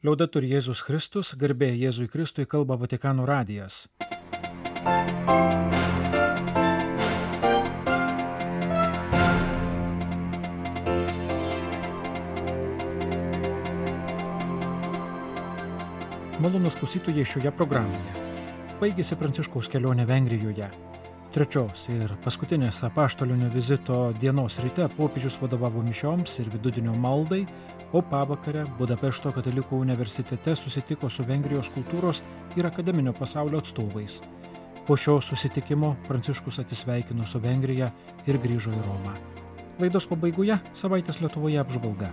Liaudatur Jėzus Kristus, garbė Jėzui Kristui kalba Vatikano radijas. Malonus klausytojai šioje programoje. Baigėsi Pranciškaus kelionė Vengrijoje. Trečios ir paskutinės apaštalinio vizito dienos ryte popiežius vadovavo mišioms ir vidudienio maldai, o pavakarę Budapešto katalikų universitete susitiko su Vengrijos kultūros ir akademinio pasaulio atstovais. Po šio susitikimo Pranciškus atsisveikino su Vengrija ir grįžo į Romą. Laidos pabaigoje savaitės Lietuvoje apžvalga.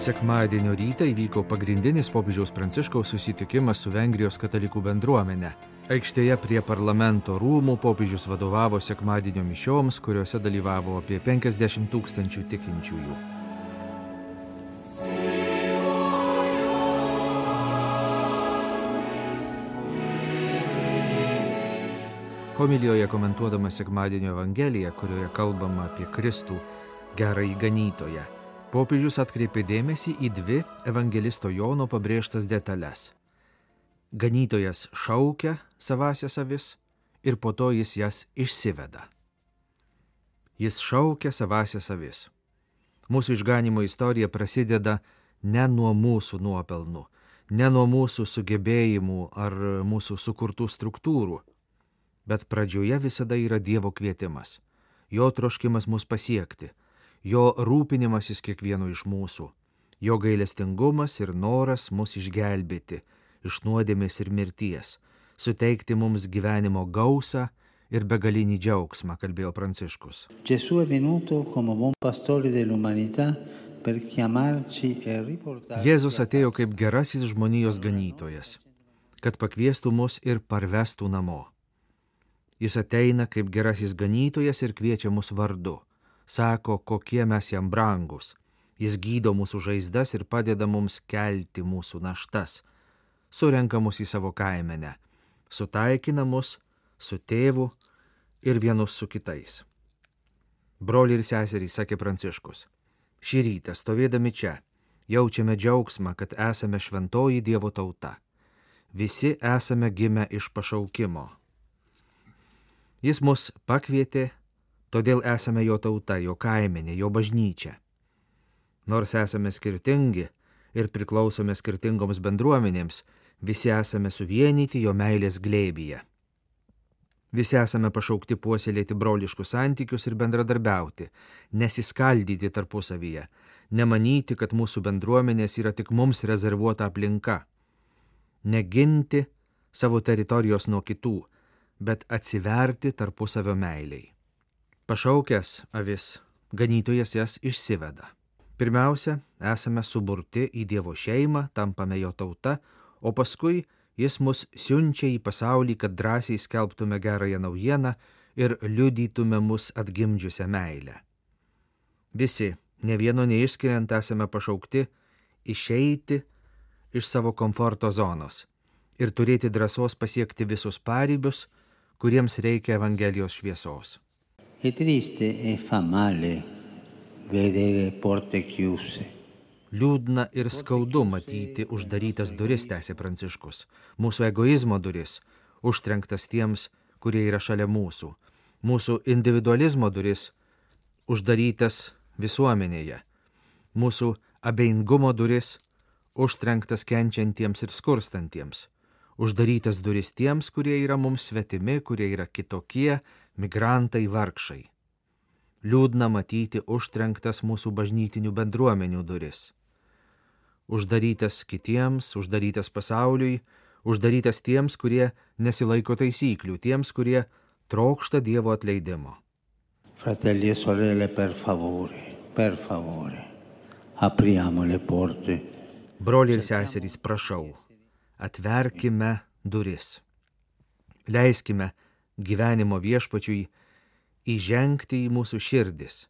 Sekmadienio rytą įvyko pagrindinis popiežiaus Pranciškaus susitikimas su Vengrijos katalikų bendruomenė. Aikštėje prie parlamento rūmų popiežius vadovavo sekmadienio mišioms, kuriuose dalyvavo apie 50 tūkstančių tikinčiųjų. Homilijoje komentuodama sekmadienio Evangeliją, kurioje kalbama apie Kristų gerąjį ganytoją, popiežius atkreipė dėmesį į dvi evangelisto Jono pabrėžtas detalės. Ganytojas šaukia savasias avis ir po to jis jas išsiveda. Jis šaukia savasias avis. Mūsų išganimo istorija prasideda ne nuo mūsų nuopelnų, ne nuo mūsų sugebėjimų ar mūsų sukurtų struktūrų, bet pradžioje visada yra Dievo kvietimas, jo troškimas mus pasiekti, jo rūpinimasis kiekvienu iš mūsų, jo gailestingumas ir noras mus išgelbėti iš nuodėmės ir mirties, suteikti mums gyvenimo gausą ir begalinį džiaugsmą, kalbėjo Pranciškus. E. Jėzus atėjo kaip gerasis žmonijos ganytojas, kad pakviestų mus ir parvestų namo. Jis ateina kaip gerasis ganytojas ir kviečia mus vardu. Sako, kokie mes jam brangus. Jis gydo mūsų žaizdas ir padeda mums kelti mūsų naštas. Surenka mus į savo kaimenę. Sutaikina mus su tėvu ir vienus su kitais. Broliai ir seserys, sakė Pranciškus, šį rytą stovėdami čia jaučiame džiaugsmą, kad esame šventoji Dievo tauta. Visi esame gimę iš pašaukimo Jis mus pakvietė, todėl esame jo tauta, jo kaimenė, jo bažnyčia. Nors esame skirtingi ir priklausome skirtingoms bendruomenėms, visi esame suvienyti jo meilės glėbyje. Visi esame pašaukti puoselėti broliškus santykius ir bendradarbiauti, nesiskaldyti tarpusavyje, nemanyti, kad mūsų bendruomenės yra tik mums rezervuota aplinka, neginti savo teritorijos nuo kitų, bet atsiverti tarpusavio meiliai. Pašaukęs avis, ganytojas jas išsiveda. Pirmiausia, esame suburti į Dievo šeimą, tampame jo tauta, o paskui jis mus siunčia į pasaulį, kad drąsiai skelbtume gerąją naujieną ir liudytume mus atgimdžiusią meilę. Visi, ne vieno neišskiriant, esame pašaukti išeiti iš savo komforto zonos ir turėti drąsos pasiekti visus pareibius, kuriems reikia Evangelijos šviesos. È triste e fa male vedere porte chiuse. Liūdna ir skaudu matyti uždarytas duris, tęsė Pranciškus, mūsų egoizmo duris, užtrenktas tiems, kurie yra šalia mūsų, mūsų individualizmo duris, uždarytas visuomenėje, mūsų abejingumo duris, užtrenktas kenčiantiems ir skurstantiems, uždarytas duris tiems, kurie yra mums svetimi, kurie yra kitokie, migrantai vargšai. Liūdna matyti užtrenktas mūsų bažnytinių bendruomenių duris. Uždarytas kitiems, uždarytas pasauliui, uždarytas tiems, kurie nesilaiko taisyklių, tiems, kurie trokšta Dievo atleidimo. Fratelli e sorelle, per favore, per favore, apriamo le porte. Broliai ir seserys, prašau, atverkime duris. Leiskime gyvenimo viešpačiui įžengti į mūsų širdis,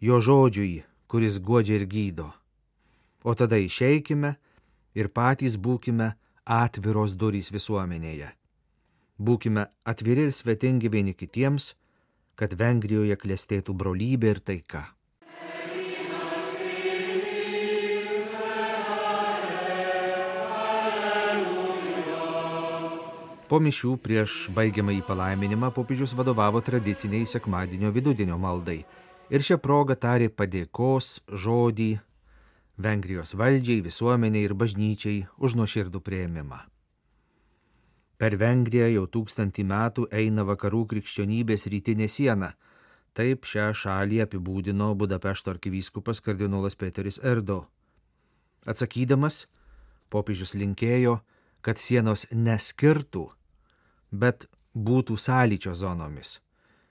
jo žodžiui, kuris godžia ir gydo. O tada išeikime ir patys būkime atviros durys visuomenėje. Būkime atviri ir svetingi vieni kitiems, kad Vengrijoje klestėtų brolybė ir taika. Po mišių prieš baigiamą į palaiminimą popiežius vadovavo tradiciniai sekmadienio vidudienio maldai ir šią progą tarė padėkos žodį Vengrijos valdžiai, visuomeniai ir bažnyčiai už nuoširdų prieimimą. Per Vengriją jau tūkstantį metų eina vakarų krikščionybės rytinė siena. Taip šią šalį apibūdino Budapešto arkivyskupas kardinolas Peteris Erdo. Atsakydamas, popiežius linkėjo, kad sienos neskirtų, bet būtų sąlyčio zonomis,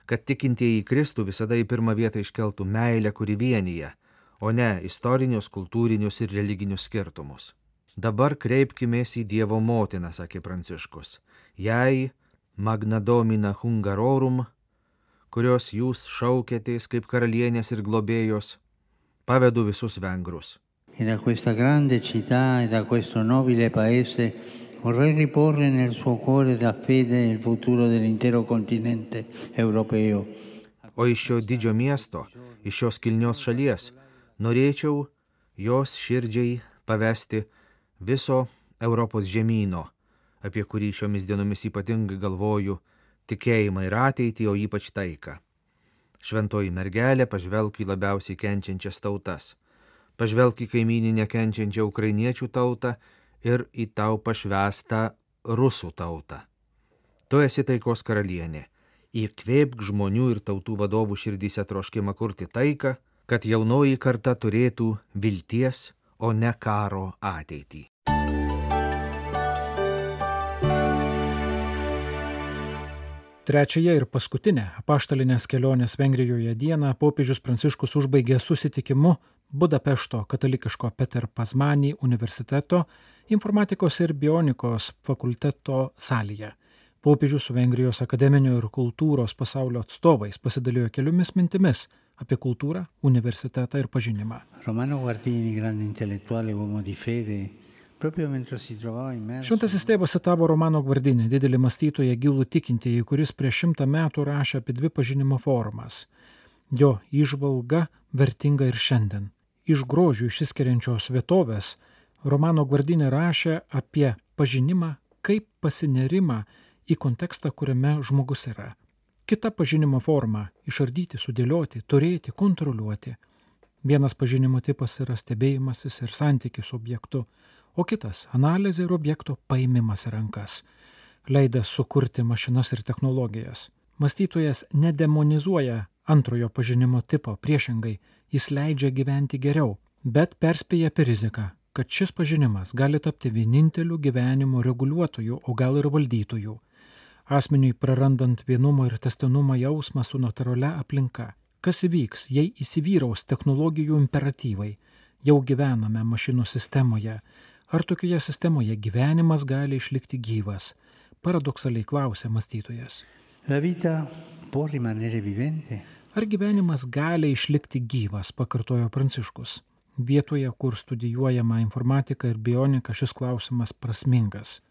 kad tikintieji Kristų visada į pirmą vietą iškeltų meilę, kuri vienyje, o ne istorinius, kultūrinius ir religinius skirtumus. Dabar kreipkimės į Dievo motiną, sakė Pranciškus. Jai Magna Domina Hungarorum, kurios jūs šaukėtės kaip karalienės ir globėjos, pavedu visus vengrus. E da questa grande città e da questo nobile paese vorrei riporre nel suo cuore la fede nel futuro dell'intero continente europeo. O iš šio didžio miesto, iš šios kilnios šalies, norėčiau jos širdžiai pavesti viso Europos žemynų, apie kurį šiomis dienomis ypatingai galvoju, tikėjimą ir ateitį, o ypač taiką. Šventoji mergelė pažvelk į labiausiai kenčiančias tautas pažvelk į kaimininę kenčiančią ukrainiečių tautą ir į tau pašvestą rusų tautą. Tu esi taikos karalienė. Įkvėpk žmonių ir tautų vadovų širdyse troškimą kurti taiką, kad jaunoji karta turėtų vilties, o ne karo ateitį. Trečiąją ir paskutinę apaštalinės kelionės Vengrijoje dieną popiežius Pranciškus užbaigė susitikimu Budapešto katalikiško Peter Pazmanį universiteto informatikos ir bionikos fakulteto salėje. Popiežius su Vengrijos akademinio ir kultūros pasaulio atstovais pasidalijo keliomis mintimis apie kultūrą, universitetą ir pažinimą. Romano Guardini, grande intellettuale, uomo di fede. Šventasis tėvas citavo Romano Gvardinį, didelį mąstytoją gilų tikintįjį, kuris prieš šimtą metų rašė apie dvi pažinimo formas. Jo išvalga vertinga ir šiandien. Iš grožių išsiskiriančios vietovės Romano Gvardinė rašė apie pažinimą kaip pasinerimą į kontekstą, kuriame žmogus yra. Kita pažinimo forma - išardyti, sudėlioti, turėti, kontroliuoti. Vienas pažinimo tipas yra stebėjimasis ir santykis su objektu, o kitas - analizė ir objekto paimimas rankas, leidęs sukurti mašinas ir technologijas. Mąstytojas nedemonizuoja antrojo pažinimo tipo, priešingai, jis leidžia gyventi geriau, bet perspėja apie riziką, kad šis pažinimas gali tapti vieninteliu gyvenimo reguliuotoju, o gal ir valdytoju. Asmeniui prarandant vienumo ir testinumo jausmą su natūralia aplinka. Kas įvyks, jei įsivyraus technologijų imperatyvai? Jau gyvename mašinų sistemoje, Ar tokioje sistemoje gyvenimas gali išlikti gyvas? Paradoksaliai klausė mąstytojas. La vita può rimanere vivente? Ar gyvenimas gali išlikti gyvas, pakartojo Pranciškus. Vietoje, kur studijuojama informatika ir bionika, šis klausimas prasmingas.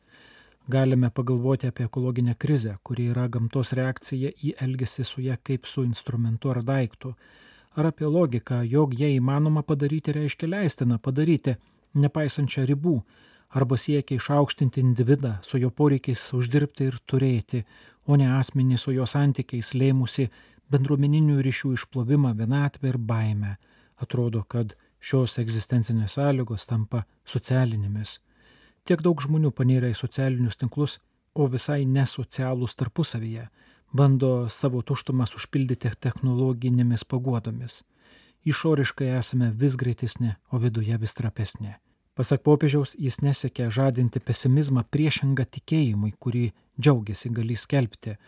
Galime pagalvoti apie ekologinę krizę, kuri yra gamtos reakcija į elgesį su ją kaip su instrumentu ar daiktu. Ar apie logiką, jog ją įmanoma padaryti reiškia leistina padaryti, nepaisančią ribų, arba siekia išaukštinti individą, su jo poreikiais uždirbti ir turėti, o ne asmenį su jo santykiais lėmusi bendruomeninių ryšių išplovimą, vienatvę ir baimę. Atrodo, kad šios egzistencinės sąlygos tampa socialinėmis. Tiek daug žmonių panėrė į socialinius tinklus, o visai nesocialūs tarpusavyje, bando savo tuštumas užpildyti technologinėmis paguodomis išoriškai esame vis greitesni, o viduje vis trapesni. Pasak popiežiaus, jis nesiekia žadinti pesimizmą priešingą tikėjimui, kurį džiaugiasi gali skelbti,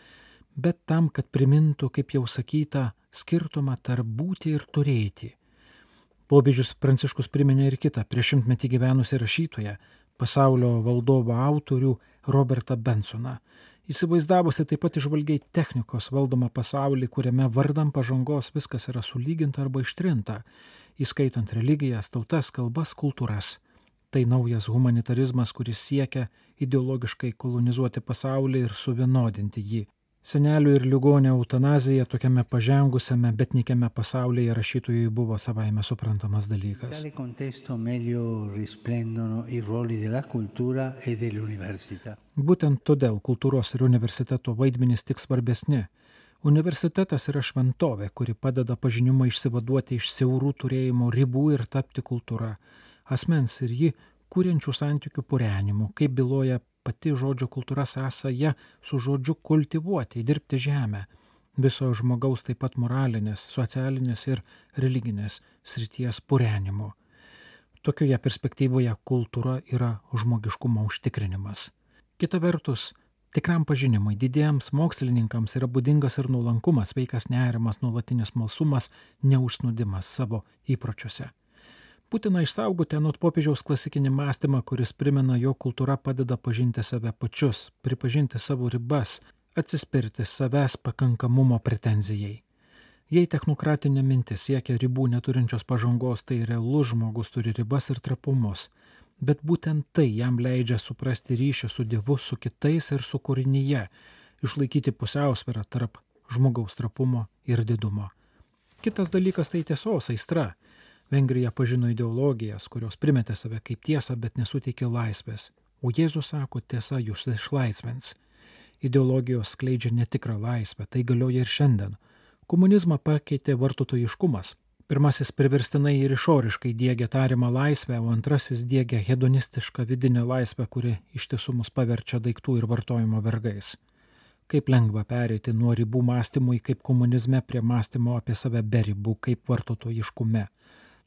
bet tam, kad primintų, kaip jau sakyta, skirtumą tarp būti ir turėti. Popiežius Pranciškus priminė ir kitą prieš šimtmetį gyvenusią rašytoją, pasaulio valdovo autorių Robertą Bensoną, Įsivaizdavusi taip pat išvalgiai technikos valdomą pasaulį, kuriame vardam pažangos viskas yra sulyginta arba ištrinta, įskaitant religijas, tautas, kalbas, kultūras. tai naujas humanitarizmas, kuris siekia ideologiškai kolonizuoti pasaulį ir suvienodinti jį. Senelių ir ligonio eutanazija tokiame pažengusiame, bet nikiame pasaulyje rašytojui buvo savaime suprantamas dalykas. e. Būtent todėl kultūros ir universiteto vaidmenys tik svarbesni. Universitetas yra šventovė, kuri padeda pažinimą išsivaduoti iš siaurų turėjimo ribų ir tapti kultūra. Asmens ir jį kūrenčių santykių purenimu, kaip byloja pati žodžio kultūra sąsaja su žodžiu kultivuoti, dirbti žemę. Viso žmogaus taip pat moralinės, socialinės ir religinės srities purenimu. Tokioje perspektyvoje kultūra yra žmogiškumo užtikrinimas. Kita vertus, tikram pažinimui didiems mokslininkams yra būdingas ir nuolankumas, veikas nerimas, nuolatinis malsumas, neužsnudimas savo įpročiuose. Būtina išsaugoti anot popiežiaus klasikinį mąstymą, kuris primena, jo kultūra padeda pažinti save pačius, pripažinti savo ribas, atsispirti savęs pakankamumo pretenzijai. Jei technokratinė mintis siekia ribų neturinčios pažangos, tai realus žmogus turi ribas ir trapumus, bet būtent tai jam leidžia suprasti ryšį su Dievu, su kitais ir su kūrinyje, išlaikyti pusiausvyrą tarp žmogaus trapumo ir didumo. Kitas dalykas tai tiesos aistra. Vengrija pažino ideologijas, kurios primetė save kaip tiesą, bet nesuteikė laisvės. O Jėzus sako, tiesa jūs išlaisvins. Ideologijos skleidžia netikrą laisvę, tai galioja ir šiandien. Komunizmą pakeitė vartotojiškumas. Pirmasis priverstinai ir išoriškai dėgia tarimą laisvę, o antrasis dėgia hedonistišką vidinę laisvę, kuri iš tiesų mus paverčia daiktų ir vartojimo vergais. Kaip lengva pereiti nuo ribų mąstymui kaip komunizme prie mąstymo apie save be ribų, kaip vartotojiškume.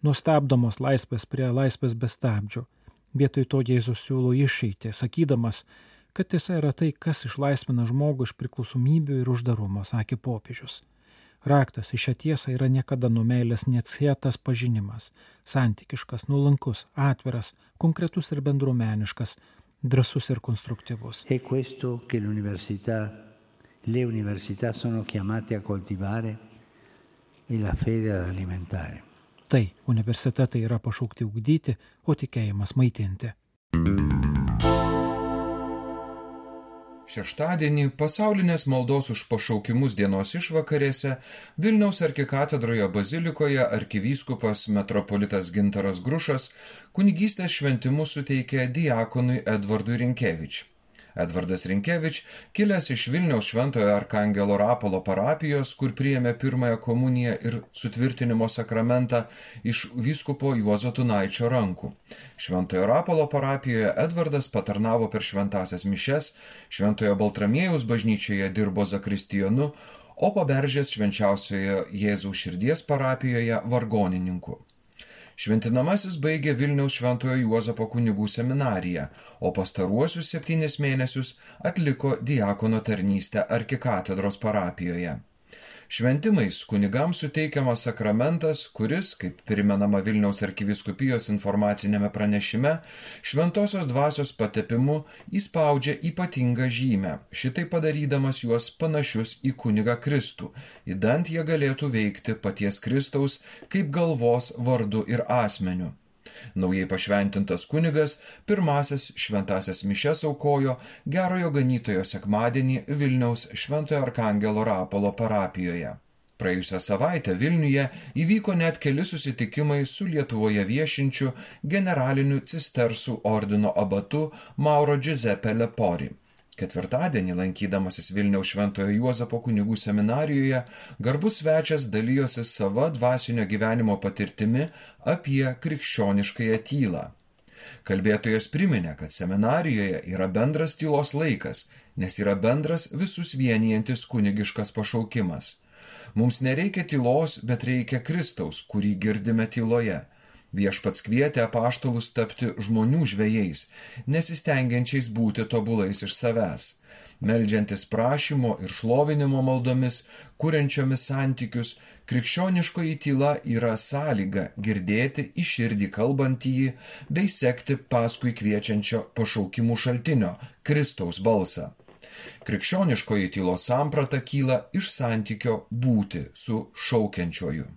Nustabdomos laisvės prie laisvės be stabdžių. Vietoj to Jėzus siūlo išeiti, sakydamas, kad tiesa yra tai, kas išlaisvina žmogų iš priklausomybių ir uždarumo, sakė popiežius. Raktas į šią tiesą yra niekada nuo meilės neatsietas pažinimas - santykiškas, nuolankus, atviras, konkretus ir bendruomeniškas, drasus ir konstruktyvus. È questo le università sono chiamate a coltivare e la fede ad alimentare. Tai universitetai yra pašaukti ugdyti, o tikėjimas maitinti. Šeštadienį pasaulinės maldos už pašaukimus dienos išvakarėse Vilniaus arkikatedroje bazilikoje arkivyskupas metropolitas Gintaras Grušas kunigystės šventimus suteikė diakonui Edvardui Rinkevič. Edvardas Rinkevič, kilęs iš Vilniaus Šventojo Arkangelo Rapolo parapijos, kur priėmė pirmąją komuniją ir sutvirtinimo sakramentą iš vyskupo Juozo Tunaičio rankų. Šventojo Rapolo parapijoje Edvardas patarnavo per šventasias mišes, Šventojo Baltramiejaus bažnyčioje dirbo zakristijonu, o paberžės švenčiausioje Jėzaus širdies parapijoje vargonininku. Šventinamasis baigė Vilniaus Šventojo Juozapo kunigų seminariją, o pastaruosius septynis mėnesius atliko diakono tarnystę arkikatedros parapijoje. Šventimais kunigams suteikiamas sakramentas, kuris, kaip primenama Vilniaus arkiviskupijos informacinėme pranešime, šventosios dvasios patepimu įspaudžia ypatingą žymę, šitai padarydamas juos panašius į kunigą Kristų, įdant jie galėtų veikti paties Kristaus kaip galvos vardu ir asmeniu. Naujai pašventintas kunigas pirmasis šventasias mišes aukojo gerojo ganytojo sekmadienį Vilniaus Šventojo Arkangelo Rapolo parapijoje. Praėjusią savaitę Vilniuje įvyko net keli susitikimai su Lietuvoje viešinčiu generaliniu cistersų ordino abatu Mauro Giuseppe Lepori. Ketvirtadienį, lankydamasis Vilniaus Šventojo Juozapo kunigų seminarijoje, garbus svečias dalyjosi sava dvasinio gyvenimo patirtimi apie krikščioniškąją tylą. Kalbėtojas priminė, kad seminarijoje yra bendras tylos laikas, nes yra bendras visus vienijantis kunigiškas pašaukimas. Mums nereikia tylos, bet reikia Kristaus, kurį girdime tyloje. Viešpats kvietė apaštalus tapti žmonių žvėjais, nesistengiančiais būti tobulais iš savęs, meldžiantis prašymo ir šlovinimo maldomis, kuriančiomis santykius, krikščioniškoji tyla yra sąlyga girdėti į širdį kalbantįjį bei sekti paskui kviečiančio pašaukimų šaltinio - Kristaus balsą. Krikščioniškoji tylos samprata kyla iš santykio būti su šaukiančioju.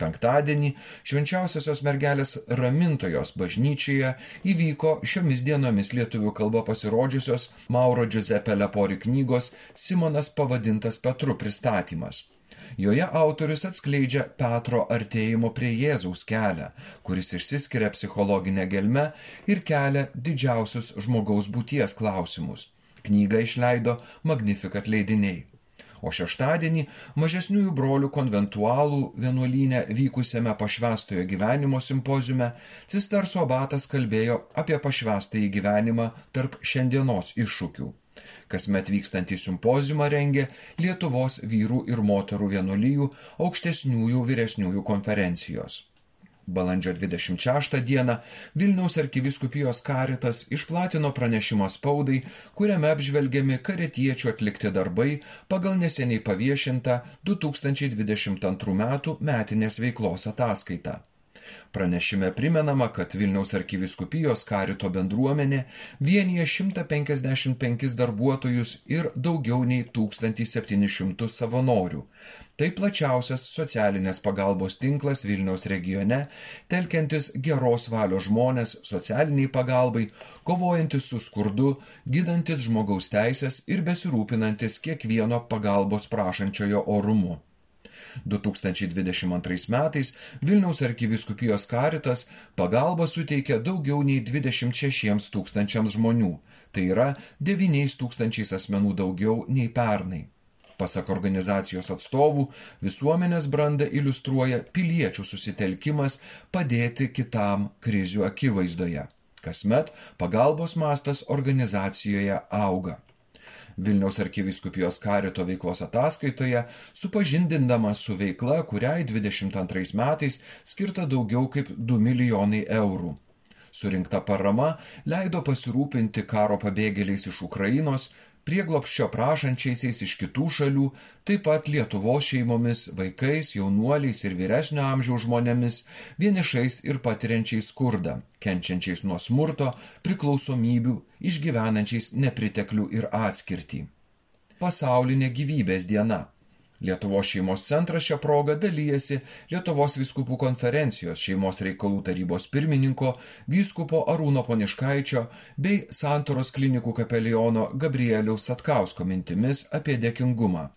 Penktadienį švenčiausiosios mergelės ramintojos bažnyčioje įvyko šiomis dienomis lietuvių kalba pasirodžiusios Mauro Giuseppe Lepori knygos Simonas pavadintas Petru pristatymas. Joje autorius atskleidžia Petro artėjimo prie Jėzaus kelią, kuris išsiskiria psichologinę gelmę ir kelia didžiausius žmogaus būties klausimus. Knygą išleido Magnificat leidiniai. O šeštadienį mažesniųjų brolių konventualų vienuolynė vykusiame pašvestojo gyvenimo simpoziume Cisterso abatas kalbėjo apie pašvestąjį gyvenimą tarp šiandienos iššūkių. Kasmet vykstantį simpoziumą rengia Lietuvos vyrų ir moterų vienuolijų aukštesniųjų vyresniųjų konferencijos. Balandžio 26 dieną Vilniaus arkiviskupijos karitas išplatino pranešimą spaudai, kuriame apžvelgiami karetiečių atlikti darbai pagal neseniai paviešintą 2022 m. metinės veiklos ataskaitą. Pranešime primenama, kad Vilniaus arkiviskupijos karito bendruomenė vienyje 155 darbuotojus ir daugiau nei 1700 savanorių. Tai plačiausias socialinės pagalbos tinklas Vilniaus regione, telkiantis geros valios žmonės socialiniai pagalbai, kovojantis su skurdu, gydantis žmogaus teisės ir besirūpinantis kiekvieno pagalbos prašančiojo orumu. 2022 metais Vilniaus arkiviskupijos karitas pagalbą suteikė daugiau nei 26 tūkstančiams žmonių, tai yra 9 tūkstančiais asmenų daugiau nei pernai. Pasak organizacijos atstovų, visuomenės brandą iliustruoja piliečių susitelkimas padėti kitam krizių akivaizdoje. Kasmet pagalbos mastas organizacijoje auga. Vilniaus arkiviskupijos karito veiklos ataskaitoje, supažindindama su veikla, kuriai 22 metais skirta daugiau kaip 2 milijonai eurų. Surinkta parama leido pasirūpinti karo pabėgėliais iš Ukrainos, prieglopščio prašančiaisiais iš kitų šalių, taip pat Lietuvos šeimomis, vaikais, jaunuoliais ir vyresnio amžiaus žmonėmis, vienišais ir patiriančiais skurdą, kenčiančiais nuo smurto, priklausomybių, išgyvenančiais nepriteklių ir atskirtį. Pasaulinė gyvybės diena Lietuvos šeimos centras šią progą dalyjasi Lietuvos viskupų konferencijos šeimos reikalų tarybos pirmininko vyskupo Arūno Poniškaičio bei Santoros klinikų kapeliono Gabrieliaus Satkausko mintimis apie dėkingumą.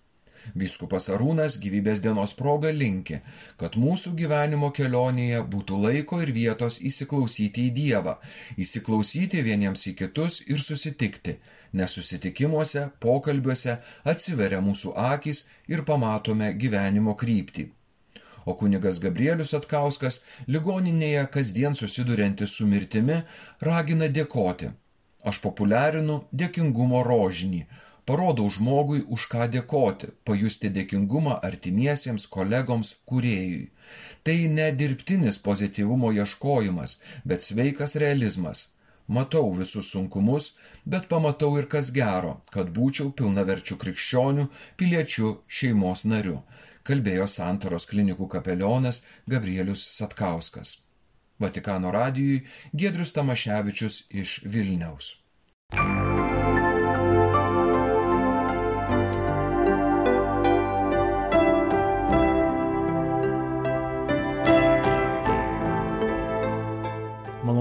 Vyskupas Arūnas gyvybės dienos proga linki, kad mūsų gyvenimo kelionėje būtų laiko ir vietos įsiklausyti į Dievą, įsiklausyti vieniems į kitus ir susitikti, nes susitikimuose, pokalbiuose atsiveria mūsų akis ir pamatome gyvenimo kryptį. O kunigas Gabrielius Atkauskas ligoninėje kasdien susiduriantis su mirtimi ragina dėkoti. Aš populiarinu dėkingumo rožinį, parodau žmogui, už ką dėkoti, pajusti dėkingumą artimiesiems, kolegoms, kuriejui. Tai ne dirbtinis pozityvumo ieškojimas, bet sveikas realizmas Matau visus sunkumus, bet pamatau ir kas gero, kad būčiau pilnaverčių krikščionių, piliečių, šeimos nariu, kalbėjo Santoros klinikų kapelionas Gabrielius Satkauskas. Vatikano radijui Giedrius Tamaševičius iš Vilniaus.